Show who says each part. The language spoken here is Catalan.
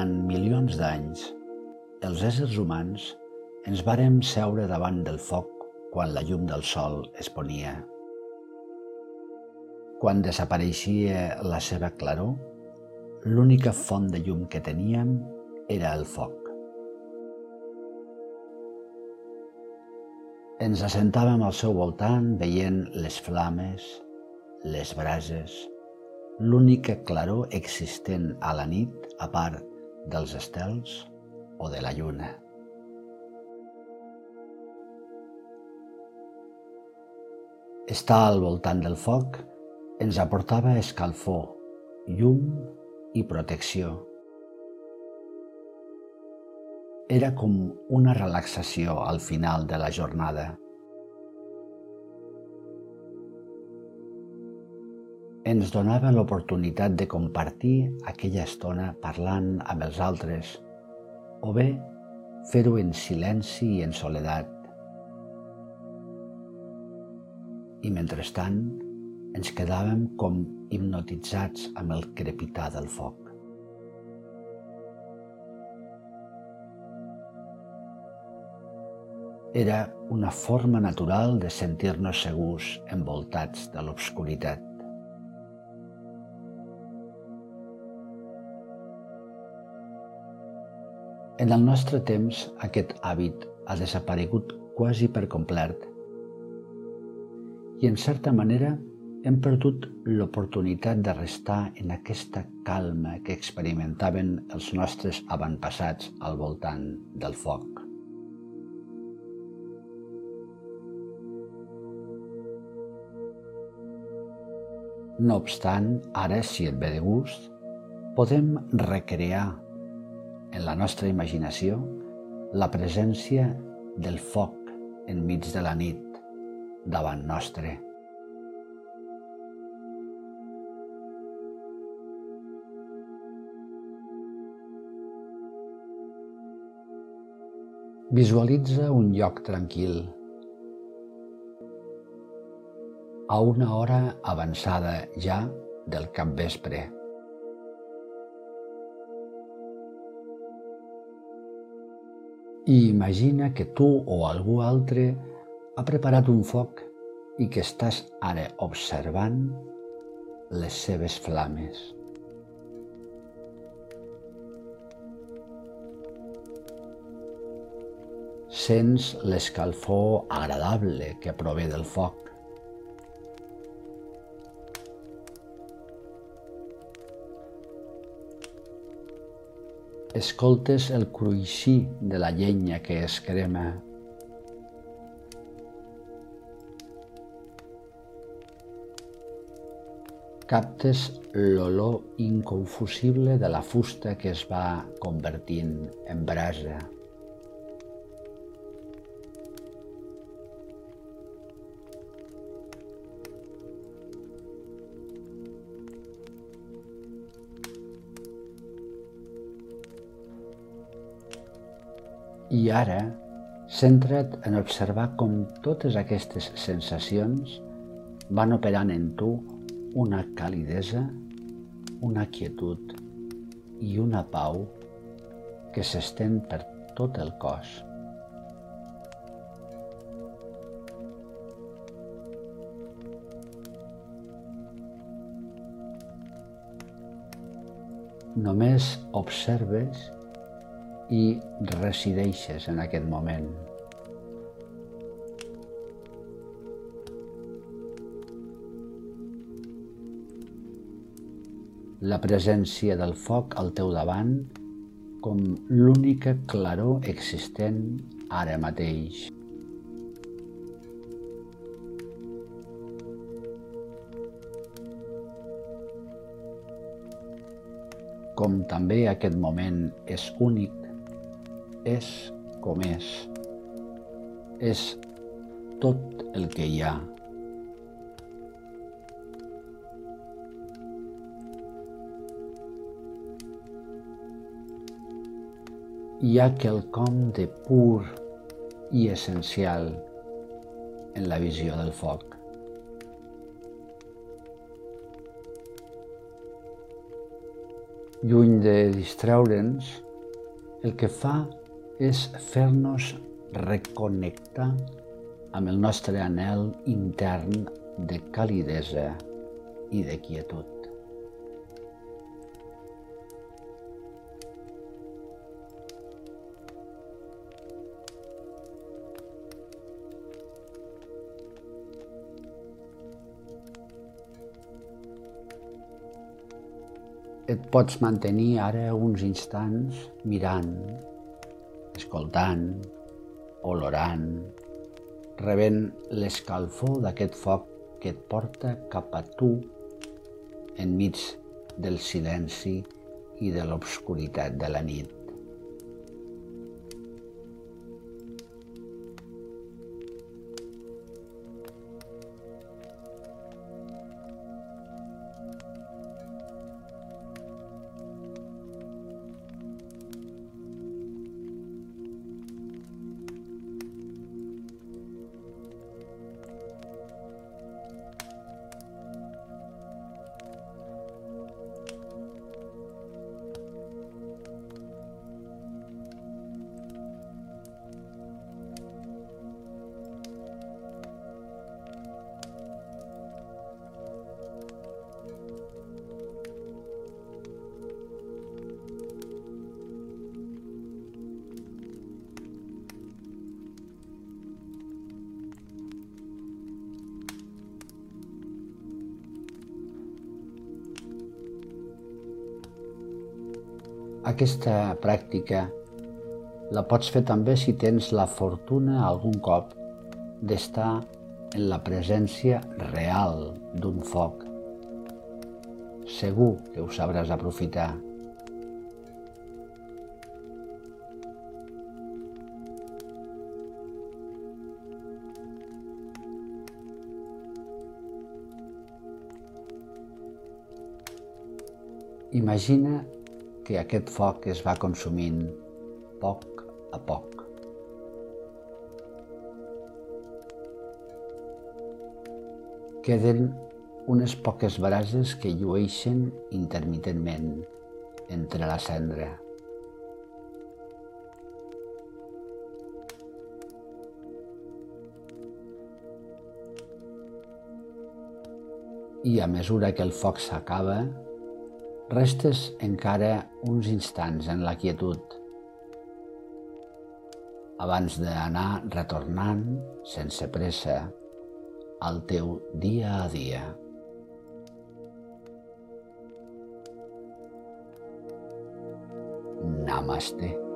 Speaker 1: durant milions d'anys, els éssers humans ens vàrem seure davant del foc quan la llum del sol es ponia. Quan desapareixia la seva claror, l'única font de llum que teníem era el foc. Ens assentàvem al seu voltant veient les flames, les brases, l'única claror existent a la nit a part dels estels o de la lluna. Estar al voltant del foc ens aportava escalfor, llum i protecció. Era com una relaxació al final de la jornada. Ens donava l'oportunitat de compartir aquella estona parlant amb els altres o bé fer-ho en silenci i en soledat. I mentrestant ens quedàvem com hipnotitzats amb el crepitar del foc. Era una forma natural de sentir-nos segurs envoltats de l'obscuritat. En el nostre temps, aquest hàbit ha desaparegut quasi per complet i, en certa manera, hem perdut l'oportunitat de restar en aquesta calma que experimentaven els nostres avantpassats al voltant del foc. No obstant, ara, si et ve de gust, podem recrear en la nostra imaginació la presència del foc enmig de la nit davant nostre. Visualitza un lloc tranquil, a una hora avançada ja del capvespre. I imagina que tu o algú altre ha preparat un foc i que estàs ara observant les seves flames. Sents l'escalfor agradable que prové del foc. Escoltes el cruixir de la llenya que es crema. Captes l'olor inconfusible de la fusta que es va convertint en brasa. I ara, centra't en observar com totes aquestes sensacions van operant en tu una calidesa, una quietud i una pau que s'estén per tot el cos. Només observes i resideixes en aquest moment. La presència del foc al teu davant com l'única claror existent ara mateix. Com també aquest moment és únic és com és. És tot el que hi ha. Hi ha quelcom de pur i essencial en la visió del foc. lluny de distreure'ns, el que fa és fer-nos reconnectar amb el nostre anel intern de calidesa i de quietud. et pots mantenir ara uns instants mirant, escoltant, olorant, rebent l'escalfor d'aquest foc que et porta cap a tu enmig del silenci i de l'obscuritat de la nit. Aquesta pràctica la pots fer també si tens la fortuna algun cop d'estar en la presència real d'un foc. Segur que ho sabràs aprofitar. Imagina que aquest foc es va consumint poc a poc. Queden unes poques brases que llueixen intermitentment entre la cendra. I a mesura que el foc s'acaba, restes encara uns instants en la quietud abans d'anar retornant sense pressa al teu dia a dia. Namaste.